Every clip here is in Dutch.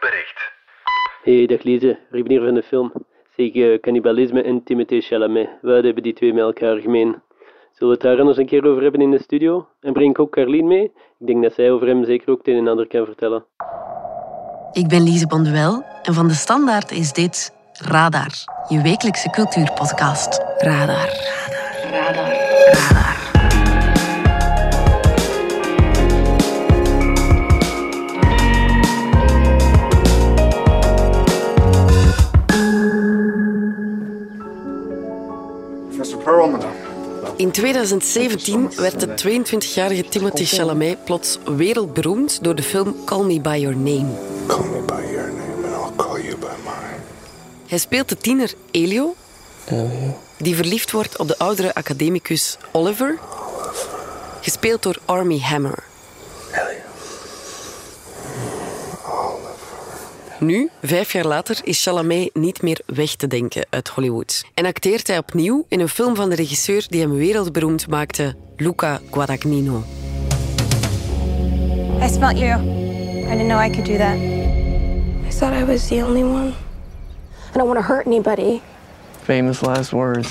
bericht. Hey, dag Lise, Ruben hier van de film. Zeg, eh, cannibalisme en Timothée Chalamet, wat hebben die twee met elkaar gemeen? Zullen we het daar anders een keer over hebben in de studio? En breng ik ook Carlien mee? Ik denk dat zij over hem zeker ook het een en ander kan vertellen. Ik ben Lise Bonduel en van de Standaard is dit Radar, je wekelijkse cultuurpodcast. Radar. Radar. Radar. Radar. In 2017 werd de 22-jarige Timothée Chalamet plots wereldberoemd door de film Call Me By Your Name. Call me by your name and I'll call you by mine. Hij speelt de tiener Elio, die verliefd wordt op de oudere academicus Oliver, gespeeld door Army Hammer. Nu, vijf jaar later, is Chalamet niet meer weg te denken uit Hollywood. En acteert hij opnieuw in een film van de regisseur die hem wereldberoemd maakte, Luca Guadagnino. I smelt you. I didn't know I could do that. I thought I was the only one. I don't want to hurt anybody. Famous last words.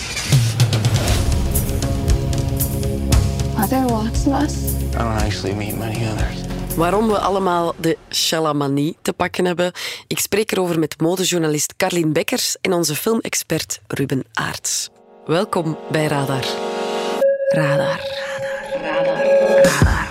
Are there lots of us? I don't actually meet many others. Waarom we allemaal de Chalamanie te pakken hebben, ik spreek erover met modejournalist Carlien Bekkers en onze filmexpert Ruben Aarts. Welkom bij Radar. Radar. Radar. Radar.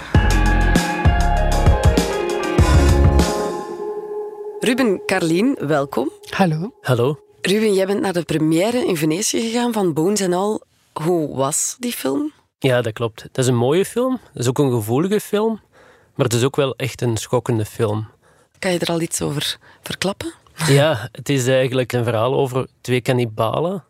Ruben, Carlien, welkom. Hallo. Hallo? Ruben, jij bent naar de première in Venetië gegaan van Bones and All. Hoe was die film? Ja, dat klopt. Dat is een mooie film. Dat is ook een gevoelige film. Maar het is ook wel echt een schokkende film. Kan je er al iets over verklappen? Ja, het is eigenlijk een verhaal over twee kannibalen.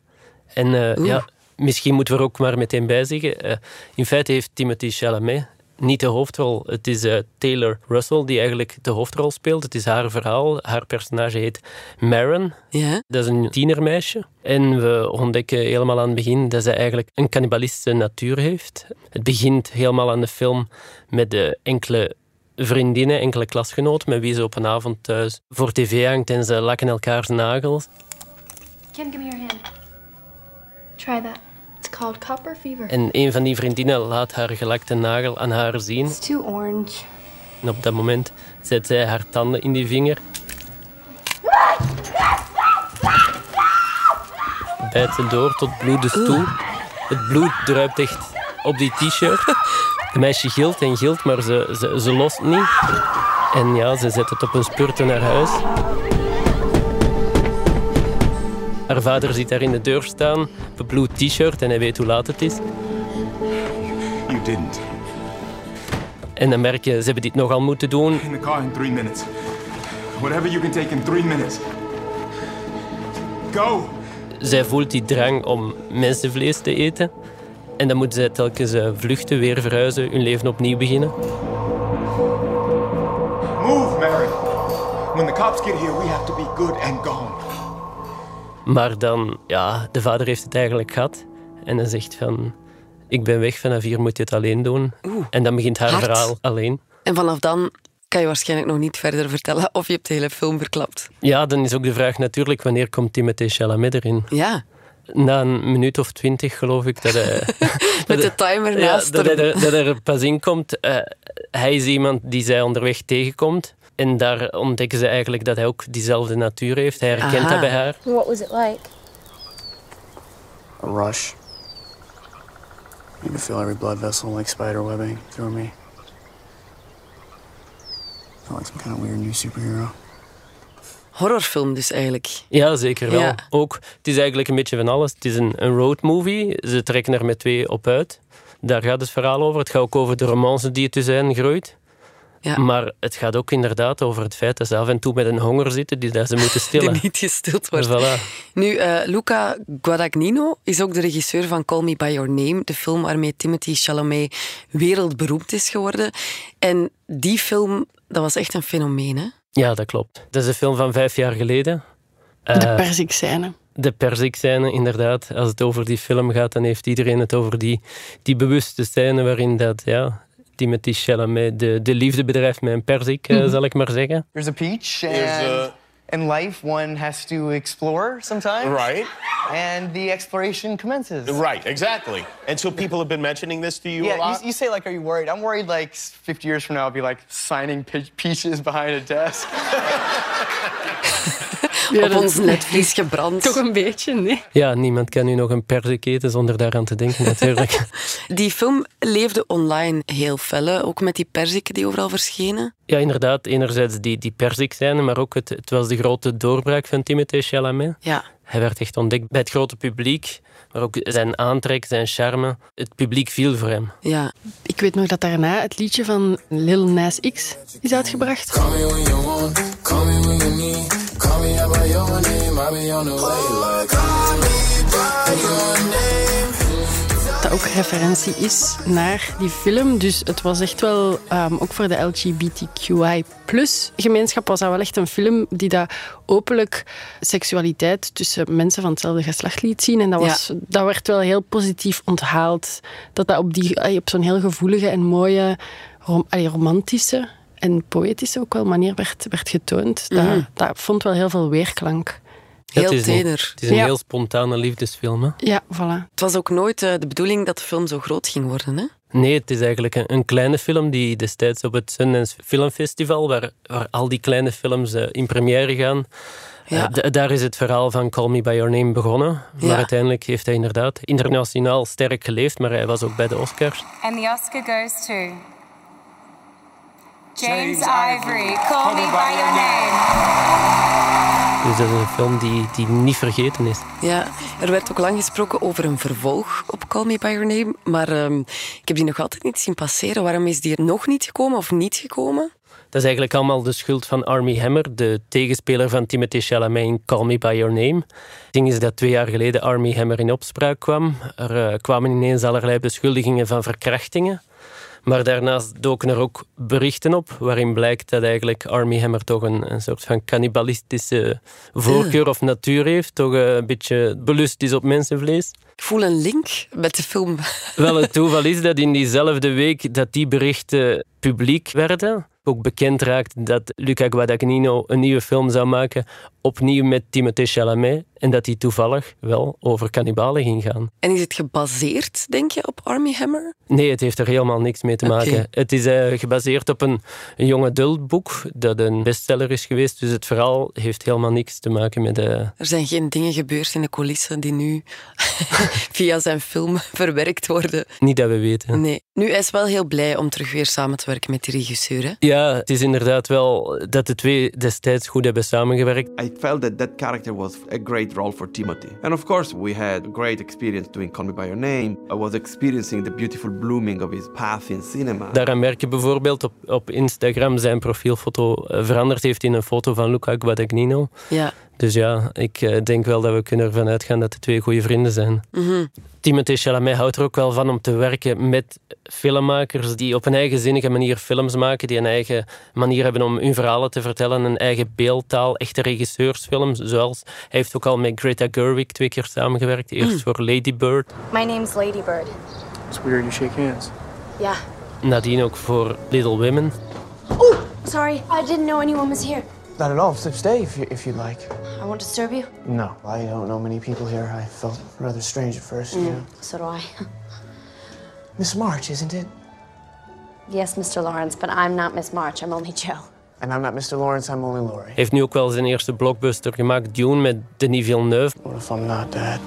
En eh, ja, misschien moeten we er ook maar meteen bij zeggen. eh, in feite heeft Timothy Chalamet niet de hoofdrol. Het is eh, Taylor Russell die eigenlijk de hoofdrol speelt. Het is haar verhaal. Haar personage heet Maren. Ja. Dat is een tienermeisje. En we ontdekken helemaal aan het begin dat zij eigenlijk een cannibalistische natuur heeft. Het begint helemaal aan de film met de enkele vriendinnen, enkele klasgenoten met wie ze op een avond thuis voor tv hangt en ze lakken elkaars nagels. Ken, give me your hand. Try that. It's called copper fever. En een van die vriendinnen laat haar gelakte nagel aan haar zien. It's too orange. En op dat moment zet zij haar tanden in die vinger. Bijt ze door tot bloedens toe. Het bloed druipt echt op die t-shirt. Het meisje gilt en gilt, maar ze, ze, ze lost niet. En ja, ze zet het op een spurten naar huis. Haar vader ziet daar in de deur staan, bebloed t-shirt en hij weet hoe laat het is. You didn't. En dan merk je, ze hebben dit nogal moeten doen. In the car in three minutes. Whatever you can take in three minutes. Go! zij voelt die drang om mensenvlees te eten. En dan moet zij telkens eh, vluchten, weer verhuizen, hun leven opnieuw beginnen. Move, Mary. When the cops get here, we have to be good and gone. Maar dan, ja, de vader heeft het eigenlijk gehad. En dan zegt van, ik ben weg, vanaf hier moet je het alleen doen. En dan begint haar hard. verhaal alleen. En vanaf dan kan je waarschijnlijk nog niet verder vertellen of je hebt de hele film verklapt. Ja, dan is ook de vraag natuurlijk, wanneer komt Timothée Chalamet erin? Ja, Na een minuut of twintig geloof ik dat hij... met de timer Ja, naast dat, hij hem. er, dat hij er pas in komt. Eh, hij is iemand die zij onderweg tegenkomt. En daar ontdekken ze eigenlijk dat hij ook diezelfde natuur heeft. Hij herkent Aha. dat bij haar. What was it like? A rush. You can feel every blood vessel like spider webbing through me. Felt like some kind of weird new superhero. Horrorfilm dus eigenlijk. Ja, zeker wel. Ja. Ook, het is eigenlijk een beetje van alles. Het is een, een roadmovie. Ze trekken er met twee op uit. Daar gaat het verhaal over. Het gaat ook over de romance die tussen hen groeit. Ja. Maar het gaat ook inderdaad over het feit dat ze af en toe met een honger zitten die dat ze moeten stillen. Die niet gestild wordt. Voilà. Nu, eh, Luca Guadagnino is ook de regisseur van Call Me By Your Name, de film waarmee Timothy Chalamet wereldberoemd is geworden. En die film, dat was echt een fenomeen, hè? Ja, dat klopt. Dat is een film van vijf jaar geleden. De Eh, persikscène. de persikscène, inderdaad. Als het over die film gaat, dan heeft iedereen het over die, die bewuste scène waarin dat, ja, Timothy Chalamet de, de liefde bedrijft met een perzik, eh, zal ik maar zeggen. There's a peach, and There's a- in life one has to explore sometimes. Right. And the exploration commences. Right, exactly. And so people have been mentioning this to you a Yeah, you, you say like, are you worried? I'm worried like 50 years from now I'll be like signing pe- peaches behind a desk. Op ons netvlies gebrand. Toch een beetje, nee. Ja, niemand kan nu nog een perzik eten zonder daaraan te denken, natuurlijk. Die film leefde online heel fel, hè? ook met die perziken die overal verschenen. ja, inderdaad. Enerzijds die, die perzikzijde, maar ook het, het was de grote doorbraak van Timothée Chalamet. Ja. Hij werd echt ontdekt bij het grote publiek, maar ook zijn aantrek, zijn charme. Het publiek viel voor hem. Ja. Ik weet nog dat daarna het liedje van Lil Nas X is uitgebracht. Dat ook referentie is naar die film. Dus het was echt wel, ehm, ook voor de LGBTQI gemeenschap, was dat wel echt een film die dat openlijk seksualiteit tussen mensen van hetzelfde geslacht liet zien. En dat, was, dat werd wel heel positief onthaald. Dat dat op, die, allee, op zo'n heel gevoelige en mooie, rom, allee, romantische en poëtische ook wel manier werd, werd getoond. Dat, Mhm. dat vond wel heel veel weerklank. Ja, Heel het is een- teder. Het is een Ja. heel spontane liefdesfilm. Hè? Ja, voilà. Het was ook nooit eh, de bedoeling dat de film zo groot ging worden. Hè? Nee, het is eigenlijk een, een kleine film die destijds op het Sundance Film Festival, waar, waar al die kleine films eh, in première gaan, Ja. eh, d- daar is het verhaal van Call Me By Your Name begonnen. Maar Ja. uiteindelijk heeft hij inderdaad internationaal sterk geleefd, maar hij was ook bij de Oscars. And the Oscar goes to James, Ivory. Call me by your name. Dus dat is een film die, die niet vergeten is. Ja, er werd ook lang gesproken over een vervolg op Call Me By Your Name. Maar ehm, ik heb die nog altijd niet zien passeren. Waarom is die er nog niet gekomen of niet gekomen? Dat is eigenlijk allemaal de schuld van Armie Hammer, de tegenspeler van Timothée Chalamet in Call Me By Your Name. Het ding is dat twee jaar geleden Armie Hammer in opspraak kwam. Er eh, kwamen ineens allerlei beschuldigingen van verkrachtingen. Maar daarnaast doken er ook berichten op waarin blijkt dat eigenlijk Armie Hammer toch een, een soort van cannibalistische voorkeur of natuur heeft. Toch eh, een beetje belust is op mensenvlees. Ik voel een link met de film. Wel, het toeval is dat in diezelfde week dat die berichten publiek werden, ook bekend raakte dat Luca Guadagnino een nieuwe film zou maken, opnieuw met Timothée Chalamet, en dat die toevallig wel over kannibalen ging gaan. En is het gebaseerd, denk je, op Armie Hammer? Nee, het heeft er helemaal niks mee te maken. Het is eh, gebaseerd op een, een young adult boek dat een bestseller is geweest, dus het verhaal heeft helemaal niks te maken met... eh, Er zijn geen dingen gebeurd in de coulissen die nu via zijn film verwerkt worden. niet dat we weten. Nee. Nu, hij is wel heel blij om terug weer samen te werken met die regisseur. Hè? Ja, het is inderdaad wel dat de twee destijds goed hebben samengewerkt. I felt that that character was a great role for Timothy. And of course, we had a great experience doing Call Me By Your Name. I was experiencing the beautiful blooming of his path in cinema. Daaraan merk je bijvoorbeeld op, op Instagram zijn profielfoto veranderd heeft in een foto van Luca Guadagnino. Ja. Dus ja, ik eh, denk wel dat we kunnen ervan uitgaan dat de twee goede vrienden zijn. Mhm. Timothée Chalamet houdt er ook wel van om te werken met filmmakers die op een eigenzinnige manier films maken, die een eigen manier hebben om hun verhalen te vertellen, een eigen beeldtaal, echte regisseursfilms. Zoals hij heeft ook al met Greta Gerwig twee keer samengewerkt. Eerst Mm. voor Lady Bird, My name's Ladybird. It's weird you shake hands. Yeah. nadien ook voor Little Women. Sorry, I didn't know anyone was here. Not at all. So stay if you if you'd like. I won't disturb you. No, I don't know many people here. I felt rather strange at first. Mm, you know. So do I. Miss March, isn't it? yes, Mr. Lawrence, but I'm not Miss March. I'm only Joe. And I'm not Mr. Lawrence. I'm only Laurie. Hij heeft nu ook wel zijn eerste blockbuster gemaakt, Dune, met Denis Villeneuve. What if I'm not that?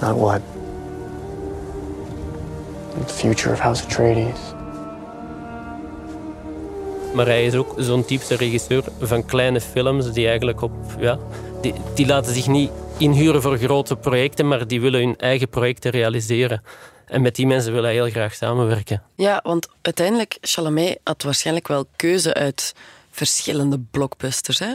Not what? The future of House Atreides. Maar hij is ook zo'n typische regisseur van kleine films die eigenlijk op... Ja, die, die laten zich niet inhuren voor grote projecten, maar die willen hun eigen projecten realiseren. En met die mensen wil hij heel graag samenwerken. Ja, want uiteindelijk, Chalamet had waarschijnlijk wel keuze uit verschillende blockbusters. Hè?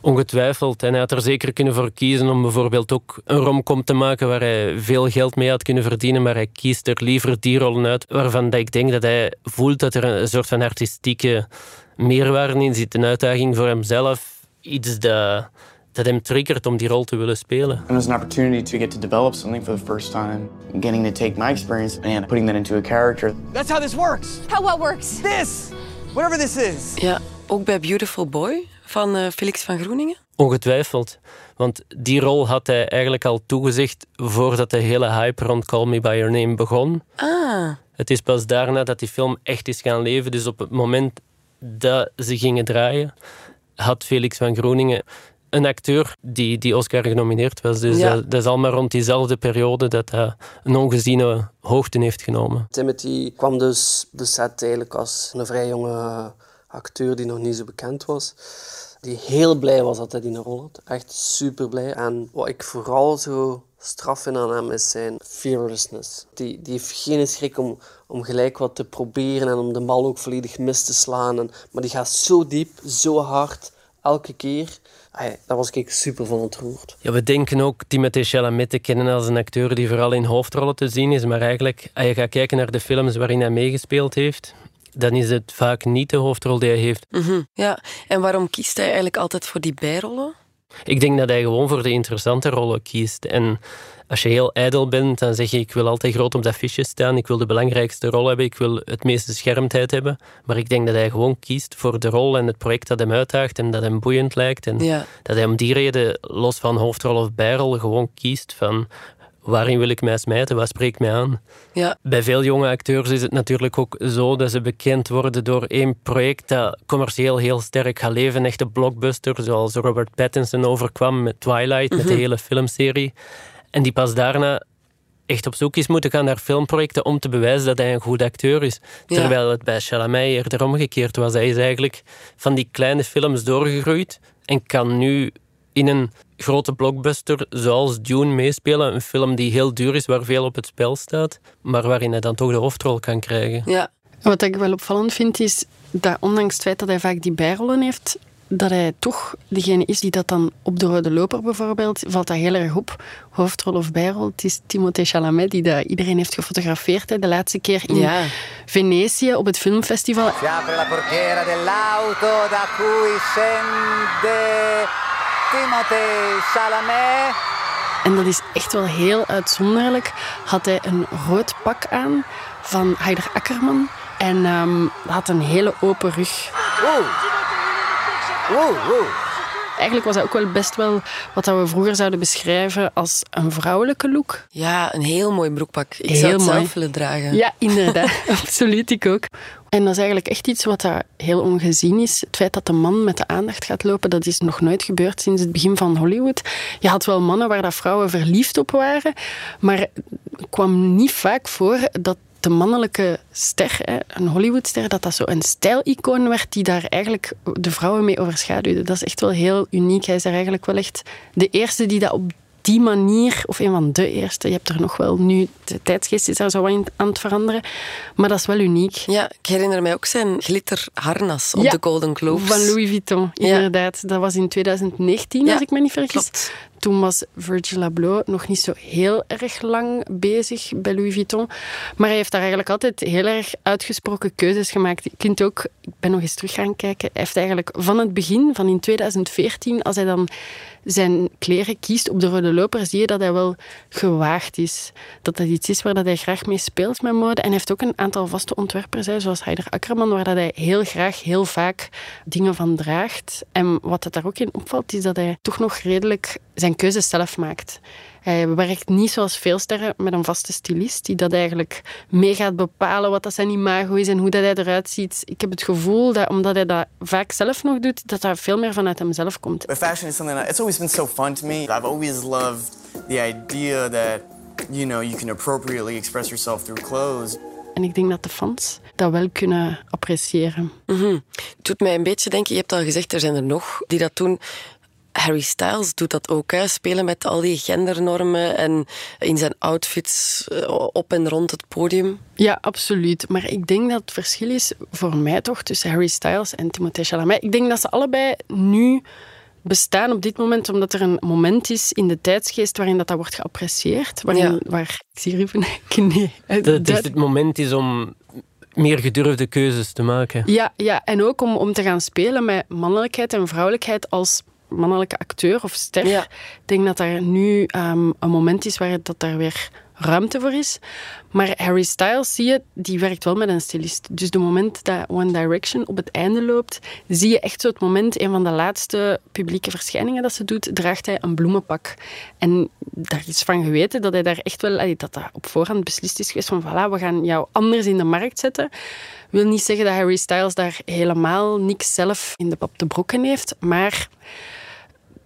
Ongetwijfeld. En hij had er zeker kunnen voor kiezen om bijvoorbeeld ook een romcom te maken waar hij veel geld mee had kunnen verdienen, maar hij kiest er liever die rollen uit waarvan dat ik denk dat hij voelt dat er een soort van artistieke meerwaarde in zit. Een uitdaging voor hemzelf. Iets dat dat hem triggert om die rol te willen spelen. And it was an opportunity to get to develop something for the first time, getting to take my experience and putting that into a character. That's how this works. How what works? This, whatever this is. Ja, ook bij Beautiful Boy van uh, Felix van Groeningen. Ongetwijfeld. Want die rol had hij eigenlijk al toegezegd voordat de hele hype rond Call Me By Your Name begon. Ah. Het is pas daarna dat die film echt is gaan leven. Dus op het moment dat ze gingen draaien, had Felix van Groeningen een acteur die, die Oscar genomineerd was. Dus Ja. dat, dat is allemaal rond diezelfde periode dat hij een ongeziene hoogte heeft genomen. Timothy kwam dus de set eigenlijk als een vrij jonge acteur die nog niet zo bekend was. Die heel blij was dat hij die rol had. Echt super blij. En wat ik vooral zo straf vind aan hem is zijn fearlessness. Die, die heeft geen schrik om, om gelijk wat te proberen en om de bal ook volledig mis te slaan. En, maar die gaat zo diep, zo hard, elke keer. Ay, daar was ik super van ontroerd. Ja, we denken ook Timothée Chalamet te kennen als een acteur die vooral in hoofdrollen te zien is. Maar eigenlijk, als je gaat kijken naar de films waarin hij meegespeeld heeft, dan is het vaak niet de hoofdrol die hij heeft. Mhm, Ja, en waarom kiest hij eigenlijk altijd voor die bijrollen? Ik denk dat hij gewoon voor de interessante rollen kiest. En als je heel ijdel bent, dan zeg je ik wil altijd groot op dat fiche staan. Ik wil de belangrijkste rol hebben. Ik wil het meeste schermtijd hebben. Maar ik denk dat hij gewoon kiest voor de rol en het project dat hem uitdaagt en dat hem boeiend lijkt. En Ja. dat hij om die reden, los van hoofdrol of bijrol, gewoon kiest van waarin wil ik mij smijten, wat spreekt mij aan. Ja. Bij veel jonge acteurs is het natuurlijk ook zo dat ze bekend worden door één project dat commercieel heel sterk gaat leven. Een echte blockbuster, zoals Robert Pattinson overkwam met Twilight, met de Mhm. hele filmserie. En die pas daarna echt op zoek is moeten gaan naar filmprojecten om te bewijzen dat hij een goed acteur is. Ja. Terwijl het bij Chalamet eerder omgekeerd was. Hij is eigenlijk van die kleine films doorgegroeid en kan nu in een grote blockbuster zoals Dune meespelen. Een film die heel duur is, waar veel op het spel staat, maar waarin hij dan toch de hoofdrol kan krijgen. Ja. Wat ik wel opvallend vind, is dat ondanks het feit dat hij vaak die bijrollen heeft, dat hij toch degene is die dat dan op de rode loper bijvoorbeeld, valt dat heel erg op. Hoofdrol of bijrol. Het is Timothée Chalamet die dat iedereen heeft gefotografeerd. Hè, de laatste keer in Ja. Venetië op het filmfestival. Si apre la portiera dell'auto da cui scende Timothée Chalamet. En dat is echt wel heel uitzonderlijk. Had hij een rood pak aan van Heider Akkerman. En ehm, had een hele open rug. Eigenlijk was dat ook wel best wel wat we vroeger zouden beschrijven als een vrouwelijke look. Ja, een heel mooi broekpak. Ik Heel zou het mooi. zelf willen dragen. Ja, inderdaad. Absoluut, ik ook. En dat is eigenlijk echt iets wat daar heel ongezien is. Het feit dat de man met de aandacht gaat lopen, dat is nog nooit gebeurd sinds het begin van Hollywood. Je had wel mannen waar dat vrouwen verliefd op waren, maar het kwam niet vaak voor dat de mannelijke ster, een Hollywoodster, dat dat zo een stijlicoon werd die daar eigenlijk de vrouwen mee overschaduwde. Dat is echt wel heel uniek. Hij is er eigenlijk wel echt de eerste die dat op die manier, of een van de eerste, je hebt er nog wel nu, de tijdsgeest is daar zo aan het veranderen, maar dat is wel uniek. Ja, ik herinner mij ook zijn glitterharnas op Ja, de Golden Globes. Van Louis Vuitton, Ja. inderdaad. Dat was in 2019, Ja, als ik me niet vergis. klopt. Toen was Virgil Abloh nog niet zo heel erg lang bezig bij Louis Vuitton. Maar hij heeft daar eigenlijk altijd heel erg uitgesproken keuzes gemaakt. Je kunt ook, ik ben nog eens terug gaan kijken, hij heeft eigenlijk van het begin, van in 2014, als hij dan zijn kleren kiest op de rode loper, zie je dat hij wel gewaagd is. Dat dat iets is waar dat hij graag mee speelt met mode. En hij heeft ook een aantal vaste ontwerpers, zoals Heider Akkerman, waar dat hij heel graag, heel vaak dingen van draagt. En wat het daar ook in opvalt, is dat hij toch nog redelijk zijn keuzes zelf maakt. Hij werkt niet zoals veel sterren met een vaste stylist die dat eigenlijk mee gaat bepalen wat dat zijn imago is en hoe dat hij eruit ziet. Ik heb het gevoel dat omdat hij dat vaak zelf nog doet, dat dat veel meer vanuit hemzelf komt. But fashion is something that it's always been so fun to me. I've always loved the idea that, you know, you can appropriately express yourself through clothes. En ik denk dat de fans dat wel kunnen appreciëren. Mhm. Het doet mij een beetje denken, je hebt al gezegd, er zijn er nog die dat doen. Harry Styles doet dat ook, hè? spelen met al die gendernormen en in zijn outfits eh, op en rond het podium. Ja, absoluut. Maar ik denk dat het verschil is voor mij toch tussen Harry Styles en Timothée Chalamet. Ik denk dat ze allebei nu bestaan op dit moment omdat er een moment is in de tijdsgeest waarin dat, dat wordt geapprecieerd. Waarin, Ja. waar, ik zie Ruben, nee. Dat het echt het moment is om meer gedurfde keuzes te maken. Ja, ja, en ook om, om te gaan spelen met mannelijkheid en vrouwelijkheid als mannelijke acteur of ster. Ik denk dat er nu ehm, een moment is waar dat daar weer ruimte voor is. Maar Harry Styles, zie je, die werkt wel met een stylist. Dus de moment dat One Direction op het einde loopt, zie je echt zo het moment, een van de laatste publieke verschijningen dat ze doet, draagt hij een bloemenpak. En daar is van geweten dat hij daar echt wel, dat dat op voorhand beslist is geweest van voilà, we gaan jou anders in de markt zetten. wil niet zeggen dat Harry Styles daar helemaal niks zelf in de pap te brokken heeft, maar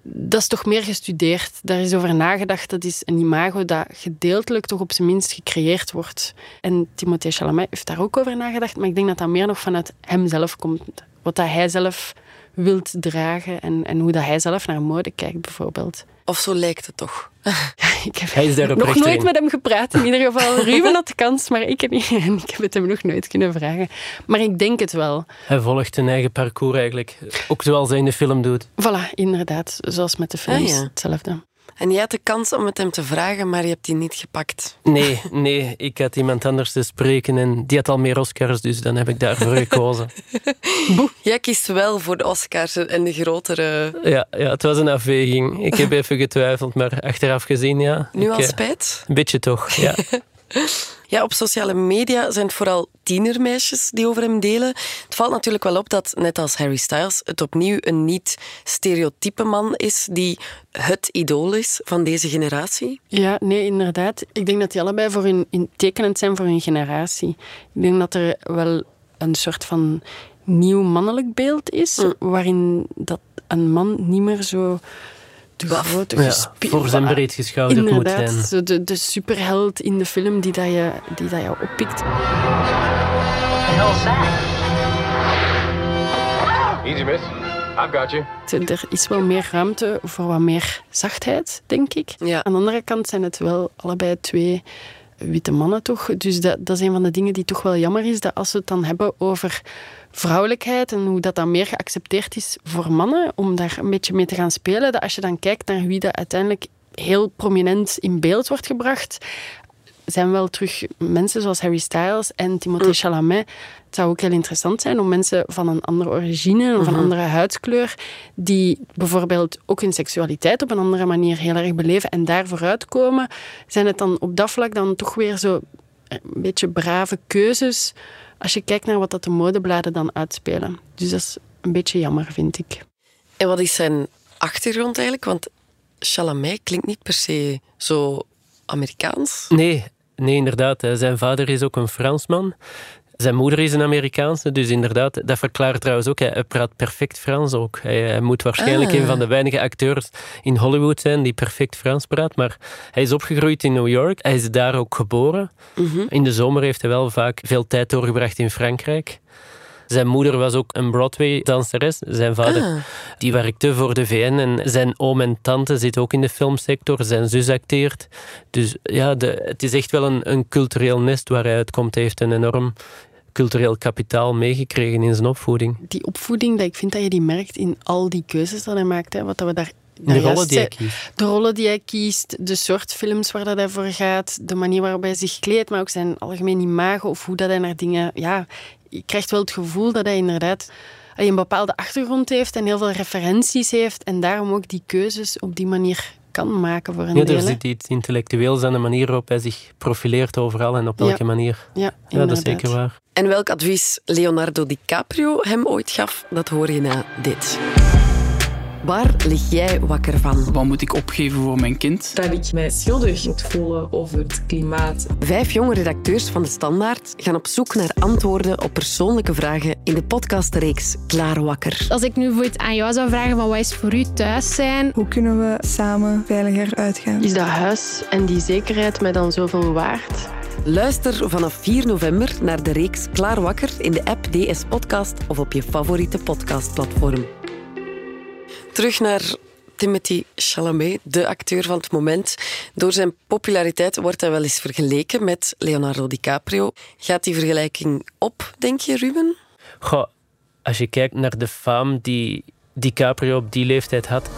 dat is toch meer gestudeerd. Daar is over nagedacht. Dat is een imago dat gedeeltelijk toch op zijn minst gecreëerd wordt. En Timothée Chalamet heeft daar ook over nagedacht. Maar ik denk dat dat meer nog vanuit hemzelf komt. Wat dat hij zelf wilt dragen en, en hoe dat hij zelf naar mode kijkt, bijvoorbeeld. Of zo lijkt het toch? ik heb nog nooit met hem gepraat. In ieder geval, Ruben had de kans, maar ik niet. En ik heb het hem nog nooit kunnen vragen. Maar ik denk het wel. Hij volgt een eigen parcours eigenlijk. Ook zoals hij in de film doet. Voilà, inderdaad. Zoals met de films. Ah, Hetzelfde. En je had de kans om het hem te vragen, maar je hebt die niet gepakt. Nee, nee. Ik had iemand anders te spreken en die had al meer Oscars, dus dan heb ik daarvoor gekozen. Boe. Jij kiest wel voor de Oscars en de grotere... Ja, ja, het was een afweging. Ik heb even getwijfeld, maar achteraf gezien, ja. Nu al ik, spijt? Een beetje toch, ja. Ja, op sociale media zijn het vooral tienermeisjes die over hem delen. Het valt natuurlijk wel op dat, net als Harry Styles, het opnieuw een niet-stereotype man is die het idool is van deze generatie. Ja, nee, inderdaad. Ik denk dat die allebei voor hun, in tekenend zijn voor hun generatie. Ik denk dat er wel een soort van nieuw mannelijk beeld is, Mm. waarin dat een man niet meer zo de grote Ja, voor zijn breedgeschouderd moet Inderdaad, zijn. zo de, de superheld in de film die, dat je, die dat jou oppikt. Easy, miss. I've got you. Er is wel meer ruimte voor wat meer zachtheid, denk ik. Aan de andere kant zijn het wel allebei twee witte mannen, toch? Dus dat, dat is een van de dingen die toch wel jammer is, dat als we het dan hebben over vrouwelijkheid en hoe dat dan meer geaccepteerd is voor mannen, om daar een beetje mee te gaan spelen, dat als je dan kijkt naar wie dat uiteindelijk heel prominent in beeld wordt gebracht, zijn wel terug mensen zoals Harry Styles en Timothée Chalamet. Het zou ook heel interessant zijn om mensen van een andere origine of een Mhm. andere huidskleur, die bijvoorbeeld ook hun seksualiteit op een andere manier heel erg beleven en daar vooruit komen, zijn het dan op dat vlak dan toch weer zo een beetje brave keuzes als je kijkt naar wat dat de modebladen dan uitspelen. Dus dat is een beetje jammer, vind ik. En wat is zijn achtergrond eigenlijk? Want Chalamet klinkt niet per se zo Amerikaans. Nee, nee, inderdaad. Zijn vader is ook een Fransman. Zijn moeder is een Amerikaanse, dus inderdaad, dat verklaart trouwens ook. Hij praat perfect Frans ook. Hij, hij moet waarschijnlijk Ah. een van de weinige acteurs in Hollywood zijn die perfect Frans praat. Maar hij is opgegroeid in New York. Hij is daar ook geboren. Mhm. In de zomer heeft hij wel vaak veel tijd doorgebracht in Frankrijk. Zijn moeder was ook een Broadway-danseres. Zijn vader Ah. die werkte voor de VN. En zijn oom en tante zitten ook in de filmsector. Zijn zus acteert. Dus ja, de, het is echt wel een, een cultureel nest waar hij uitkomt. Hij heeft een enorm cultureel kapitaal meegekregen in zijn opvoeding. Die opvoeding, dat ik vind dat je die merkt in al die keuzes dat hij maakt. Hè, wat dat we daar De daar rollen die hij kiest. De rollen die hij kiest, de soort films waar dat hij voor gaat, de manier waarop hij zich kleedt, maar ook zijn algemeen imago of hoe dat hij naar dingen... Ja, je krijgt wel het gevoel dat hij inderdaad een bepaalde achtergrond heeft en heel veel referenties heeft en daarom ook die keuzes op die manier kan maken voor een Ja, deel. er zit iets intellectueels aan de manier waarop hij zich profileert overal en op welke Ja. manier. Ja, ja, dat is zeker waar. En welk advies Leonardo DiCaprio hem ooit gaf, dat hoor je na dit. Waar lig jij wakker van? Wat moet ik opgeven voor mijn kind? Dat ik mij schuldig moet voelen over het klimaat. Vijf jonge redacteurs van De Standaard gaan op zoek naar antwoorden op persoonlijke vragen in de podcastreeks Klaar Wakker. Als ik nu bijvoorbeeld aan jou zou vragen van wat is voor u thuis zijn? Hoe kunnen we samen veiliger uitgaan? Is dat huis en die zekerheid mij dan zoveel waard? Luister vanaf 4 november naar de reeks Klaar Wakker in de app DS Podcast of op je favoriete podcastplatform. Terug naar Timothy Chalamet, de acteur van het moment. Door zijn populariteit wordt hij wel eens vergeleken met Leonardo DiCaprio. Gaat die vergelijking op, denk je, Ruben? Als je kijkt naar de faam die DiCaprio op die leeftijd had.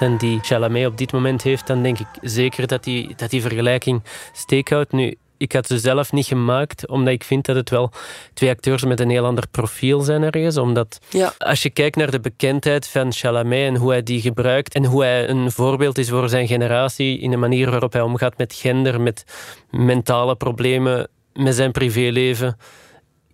En die Chalamet op dit moment heeft, dan denk ik zeker dat die, dat die vergelijking steek houdt. Nu, Ik had ze zelf niet gemaakt, omdat ik vind dat het wel twee acteurs met een heel ander profiel zijn ergens. Omdat Ja. als je kijkt naar de bekendheid van Chalamet en hoe hij die gebruikt en hoe hij een voorbeeld is voor zijn generatie in de manier waarop hij omgaat met gender, met mentale problemen, met zijn privéleven,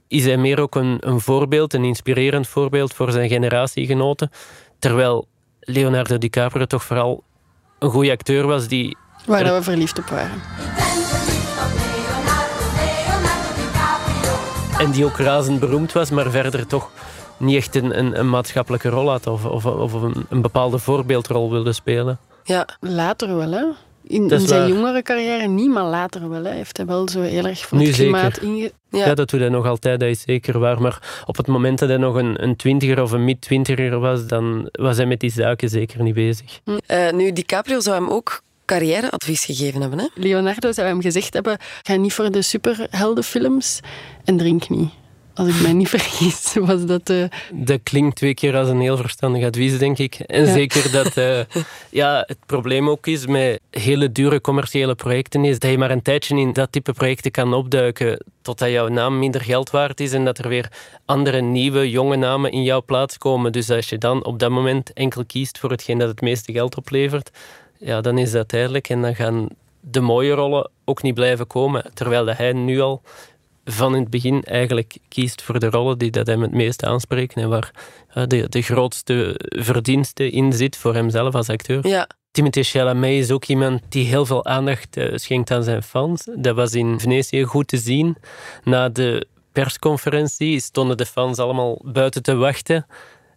is hij meer ook een, een voorbeeld, een inspirerend voorbeeld voor zijn generatiegenoten. Terwijl Leonardo DiCaprio toch vooral een goede acteur was die Waar we verliefd op waren. En die ook razend beroemd was, maar verder toch niet echt een, een, een maatschappelijke rol had of, of, of een, een bepaalde voorbeeldrol wilde spelen. Ja, later wel, hè. In, zijn waar. jongere carrière niet, maar later wel. Hè. Heeft hij wel zo heel erg voor Nu het klimaat zeker. inge... Ja. dat doet hij nog altijd, dat is zeker waar. Maar op het moment dat hij nog een, een twintiger of een mid-twintiger was, dan was hij met die zaken zeker niet bezig. Eh, nu, DiCaprio zou hem ook carrièreadvies gegeven hebben. Hè? Leonardo zou hem gezegd hebben: ga niet voor de superheldenfilms en drink niet. Als ik mij niet vergis, was dat. eh, Dat klinkt twee keer als een heel verstandig advies, denk ik. En Ja. zeker dat eh, ja, het probleem ook is met hele dure commerciële projecten, is dat je maar een tijdje in dat type projecten kan opduiken totdat jouw naam minder geld waard is en dat er weer andere nieuwe, jonge namen in jouw plaats komen. Dus als je dan op dat moment enkel kiest voor hetgeen dat het meeste geld oplevert, ja, dan is dat tijdelijk en dan gaan de mooie rollen ook niet blijven komen. Terwijl dat hij nu al van in het begin eigenlijk kiest voor de rollen die dat hem het meest aanspreken en waar ja, de, de grootste verdienste in zit voor hemzelf als acteur. Ja. Timothée Chalamet is ook iemand die heel veel aandacht eh, schenkt aan zijn fans. Dat was in Venetië goed te zien. Na de persconferentie stonden de fans allemaal buiten te wachten.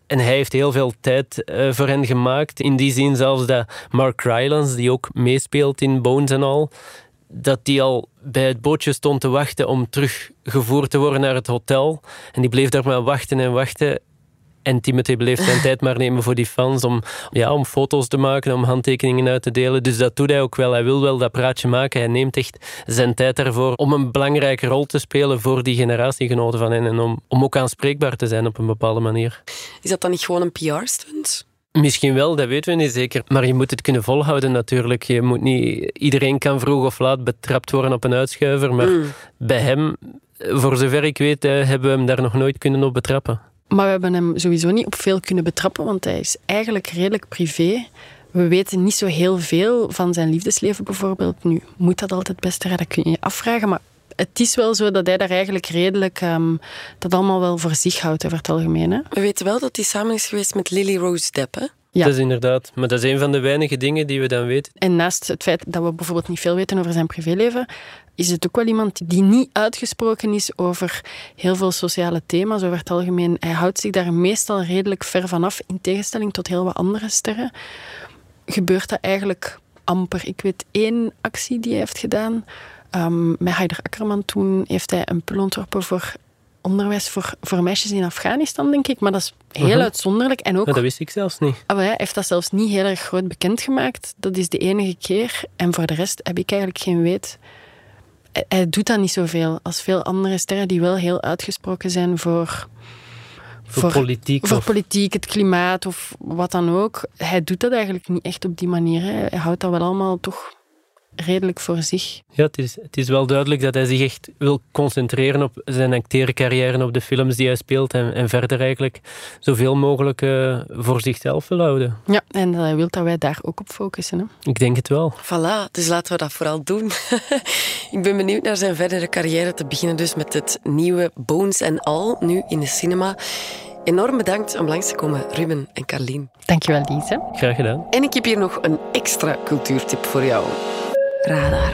En hij heeft heel veel tijd eh, voor hen gemaakt. In die zin zelfs dat Mark Rylance, die ook meespeelt in Bones en al, dat die al bij het bootje stond te wachten om teruggevoerd te worden naar het hotel. En die bleef daar maar wachten en wachten. En Timothée bleef zijn tijd maar nemen voor die fans om, ja, om foto's te maken, om handtekeningen uit te delen. Dus dat doet hij ook wel. Hij wil wel dat praatje maken. Hij neemt echt zijn tijd daarvoor om een belangrijke rol te spelen voor die generatiegenoten van hen. En om, om ook aanspreekbaar te zijn op een bepaalde manier. Is dat dan niet gewoon een PR-stunt? Misschien wel, dat weten we niet zeker. Maar je moet het kunnen volhouden natuurlijk. Je moet niet, iedereen kan vroeg of laat betrapt worden op een uitschuiver. Maar Mm. bij hem, voor zover ik weet, eh, hebben we hem daar nog nooit kunnen op betrappen. Maar we hebben hem sowieso niet op veel kunnen betrappen, want hij is eigenlijk redelijk privé. We weten niet zo heel veel van zijn liefdesleven bijvoorbeeld. Nu, moet dat altijd best raar, dat kun je je afvragen. Maar het is wel zo dat hij daar eigenlijk redelijk ehm, dat allemaal wel voor zich houdt over het algemeen. Hè? We weten wel dat hij samen is geweest met Lily Rose Depp. Ja. Dat is inderdaad. Maar dat is een van de weinige dingen die we dan weten. En naast het feit dat we bijvoorbeeld niet veel weten over zijn privéleven, is het ook wel iemand die niet uitgesproken is over heel veel sociale thema's, over het algemeen. Hij houdt zich daar meestal redelijk ver vanaf, in tegenstelling tot heel wat andere sterren. Gebeurt dat eigenlijk amper. Ik weet één actie die hij heeft gedaan. Ehm, met Haider Akkerman toen heeft hij een pul ontworpen voor onderwijs voor, voor meisjes in Afghanistan, denk ik. Maar dat is heel Mhm. uitzonderlijk. En ook Maar dat wist ik zelfs niet. Ah, hij heeft dat zelfs niet heel erg groot bekendgemaakt. Dat is de enige keer. En voor de rest heb ik eigenlijk geen weet. Hij, hij doet dat niet zoveel als veel andere sterren die wel heel uitgesproken zijn voor... Voor politiek Voor of- politiek, het klimaat of wat dan ook. Hij doet dat eigenlijk niet echt op die manier. Hè. Hij houdt dat wel allemaal toch redelijk voor zich. Ja, het is, het is wel duidelijk dat hij zich echt wil concentreren op zijn acteercarrière en op de films die hij speelt. En, en verder eigenlijk zoveel mogelijk eh, voor zichzelf wil houden. Ja, en hij wil dat wij daar ook op focussen. Hè. Ik denk het wel. Voilà, dus laten we dat vooral doen. ik ben benieuwd naar zijn verdere carrière. Te beginnen dus met het nieuwe Bones and All, nu in de cinema. Enorm bedankt om langs te komen, Ruben en Carlien. Dankjewel, Lise. Graag gedaan. En ik heb hier nog een extra cultuurtip voor jou. Radar.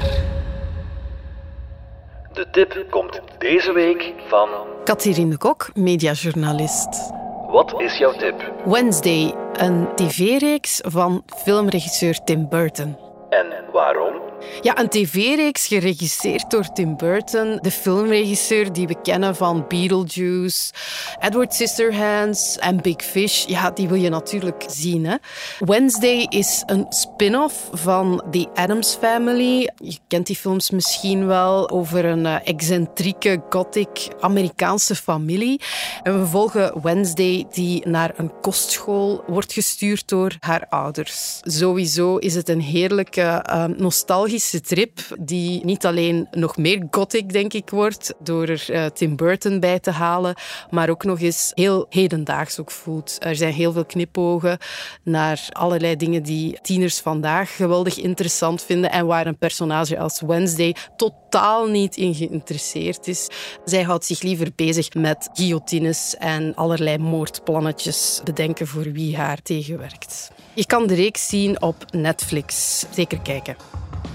De tip komt deze week van... Catherine de Kok, mediajournalist. Wat is jouw tip? Wednesday, een tv-reeks van filmregisseur Tim Burton. En waarom? Ja, een tv-reeks geregisseerd door Tim Burton, de filmregisseur die we kennen van Beetlejuice, Edward Scissorhands en Big Fish. Ja, die wil je natuurlijk zien. Hè? Wednesday is een spin-off van The Addams Family. Je kent die films misschien wel over een eh, excentrieke, gothic Amerikaanse familie. En we volgen Wednesday die naar een kostschool wordt gestuurd door haar ouders. Sowieso is het een heerlijke, eh, nostalgische nostalgische trip die niet alleen nog meer gothic, denk ik, wordt door er uh, Tim Burton bij te halen, maar ook nog eens heel hedendaags ook voelt. Er zijn heel veel knipogen naar allerlei dingen die tieners vandaag geweldig interessant vinden en waar een personage als Wednesday totaal niet in geïnteresseerd is. Zij houdt zich liever bezig met guillotines en allerlei moordplannetjes bedenken voor wie haar tegenwerkt. Je kan de reeks zien op Netflix. Zeker kijken.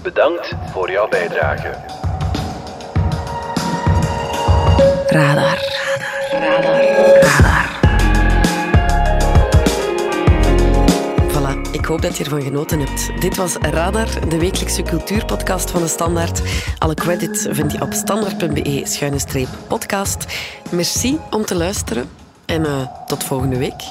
Bedankt voor jouw bijdrage. Radar. Radar. Radar. Voilà, ik hoop dat je ervan genoten hebt. Dit was Radar, de wekelijkse cultuurpodcast van de Standaard. Alle credits vind je op standaard.be-podcast. Merci om te luisteren en uh, tot volgende week.